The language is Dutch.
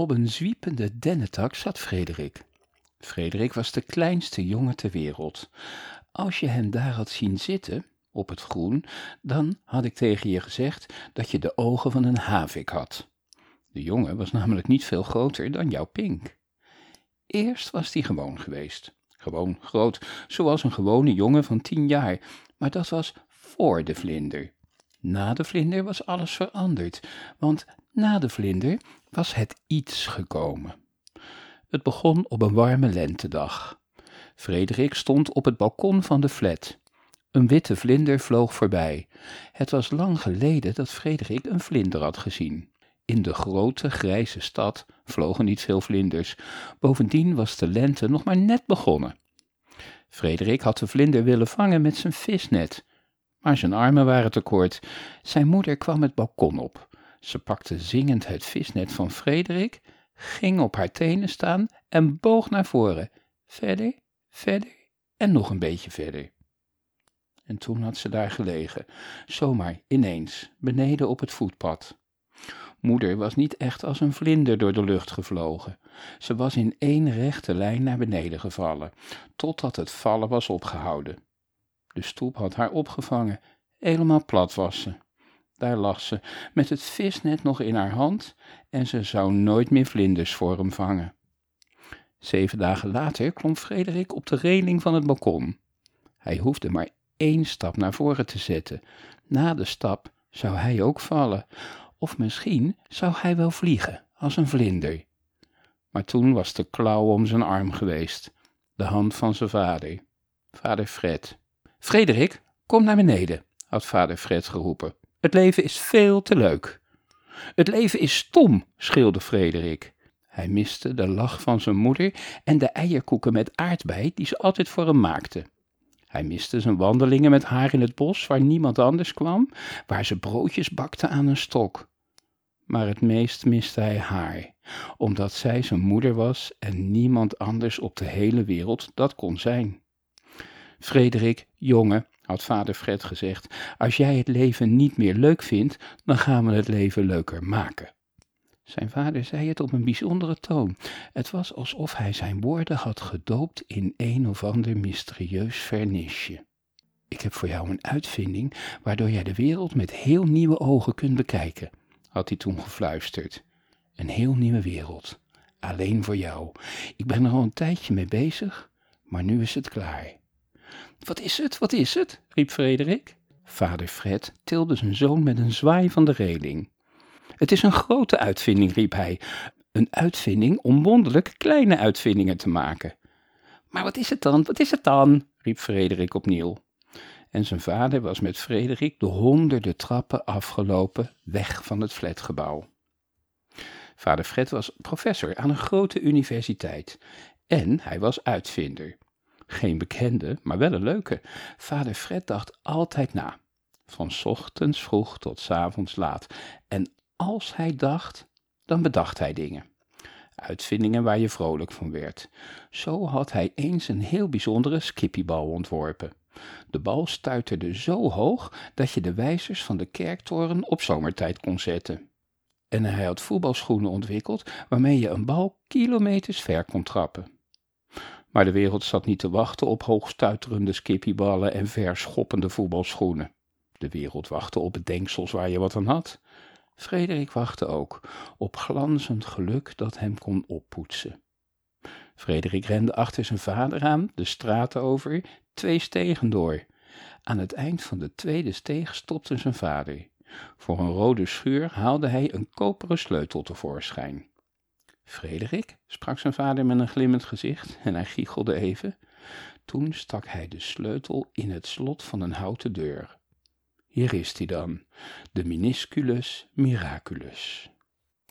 Op een zwiepende dennetak zat Frederik. Frederik was de kleinste jongen ter wereld. Als je hem daar had zien zitten, op het groen, dan had ik tegen je gezegd dat je de ogen van een havik had. De jongen was namelijk niet veel groter dan jouw Pink. Eerst was hij gewoon geweest. Gewoon groot, zoals een gewone jongen van tien jaar, maar dat was voor de vlinder. Na de vlinder was alles veranderd, want na de vlinder was het iets gekomen. Het begon op een warme lentedag. Frederik stond op het balkon van de flat. Een witte vlinder vloog voorbij. Het was lang geleden dat Frederik een vlinder had gezien. In de grote grijze stad vlogen niet veel vlinders. Bovendien was de lente nog maar net begonnen. Frederik had de vlinder willen vangen met zijn visnet, maar zijn armen waren te kort. Zijn moeder kwam het balkon op. Ze pakte zingend het visnet van Frederik, ging op haar tenen staan en boog naar voren. Verder, verder en nog een beetje verder. En toen had ze daar gelegen, zomaar ineens, beneden op het voetpad. Moeder was niet echt als een vlinder door de lucht gevlogen. Ze was in één rechte lijn naar beneden gevallen, totdat het vallen was opgehouden. De stoep had haar opgevangen, helemaal plat was ze. Daar lag ze, met het visnet nog in haar hand, en ze zou nooit meer vlinders voor hem vangen. Zeven dagen later klom Frederik op de reling van het balkon. Hij hoefde maar één stap naar voren te zetten. Na de stap zou hij ook vallen, of misschien zou hij wel vliegen als een vlinder. Maar toen was de klauw om zijn arm geweest, de hand van zijn vader, vader Fred. Frederik, kom naar beneden, had vader Fred geroepen. Het leven is veel te leuk. Het leven is stom, schreeuwde Frederik. Hij miste de lach van zijn moeder en de eierkoeken met aardbei die ze altijd voor hem maakte. Hij miste zijn wandelingen met haar in het bos waar niemand anders kwam, waar ze broodjes bakte aan een stok. Maar het meest miste hij haar, omdat zij zijn moeder was en niemand anders op de hele wereld dat kon zijn. Frederik, jongen, had vader Fred gezegd, als jij het leven niet meer leuk vindt, dan gaan we het leven leuker maken. Zijn vader zei het op een bijzondere toon. Het was alsof hij zijn woorden had gedoopt in een of ander mysterieus vernisje. Ik heb voor jou een uitvinding waardoor jij de wereld met heel nieuwe ogen kunt bekijken, had hij toen gefluisterd. Een heel nieuwe wereld. Alleen voor jou. Ik ben er al een tijdje mee bezig, maar nu is het klaar. Wat is het? Wat is het? riep Frederik. Vader Fred tilde zijn zoon met een zwaai van de reling. Het is een grote uitvinding, riep hij. Een uitvinding om wonderlijk kleine uitvindingen te maken. Maar wat is het dan? Wat is het dan? riep Frederik opnieuw. En zijn vader was met Frederik de honderden trappen afgelopen, weg van het flatgebouw. Vader Fred was professor aan een grote universiteit en hij was uitvinder. Geen bekende, maar wel een leuke. Vader Fred dacht altijd na, van ochtends vroeg tot avonds laat. En als hij dacht, dan bedacht hij dingen. Uitvindingen waar je vrolijk van werd. Zo had hij eens een heel bijzondere skippiebal ontworpen. De bal stuiterde zo hoog dat je de wijzers van de kerktoren op zomertijd kon zetten. En hij had voetbalschoenen ontwikkeld waarmee je een bal kilometers ver kon trappen. Maar de wereld zat niet te wachten op hoogstuiterende skippieballen en verschoppende voetbalschoenen. De wereld wachtte op bedenksels waar je wat aan had. Frederik wachtte ook op glanzend geluk dat hem kon oppoetsen. Frederik rende achter zijn vader aan, de straat over, twee stegen door. Aan het eind van de tweede steeg stopte zijn vader. Voor een rode schuur haalde hij een koperen sleutel tevoorschijn. Frederik, sprak zijn vader met een glimmend gezicht en hij giechelde even. Toen stak hij de sleutel in het slot van een houten deur. Hier is hij dan, de Minisculus Miraculus.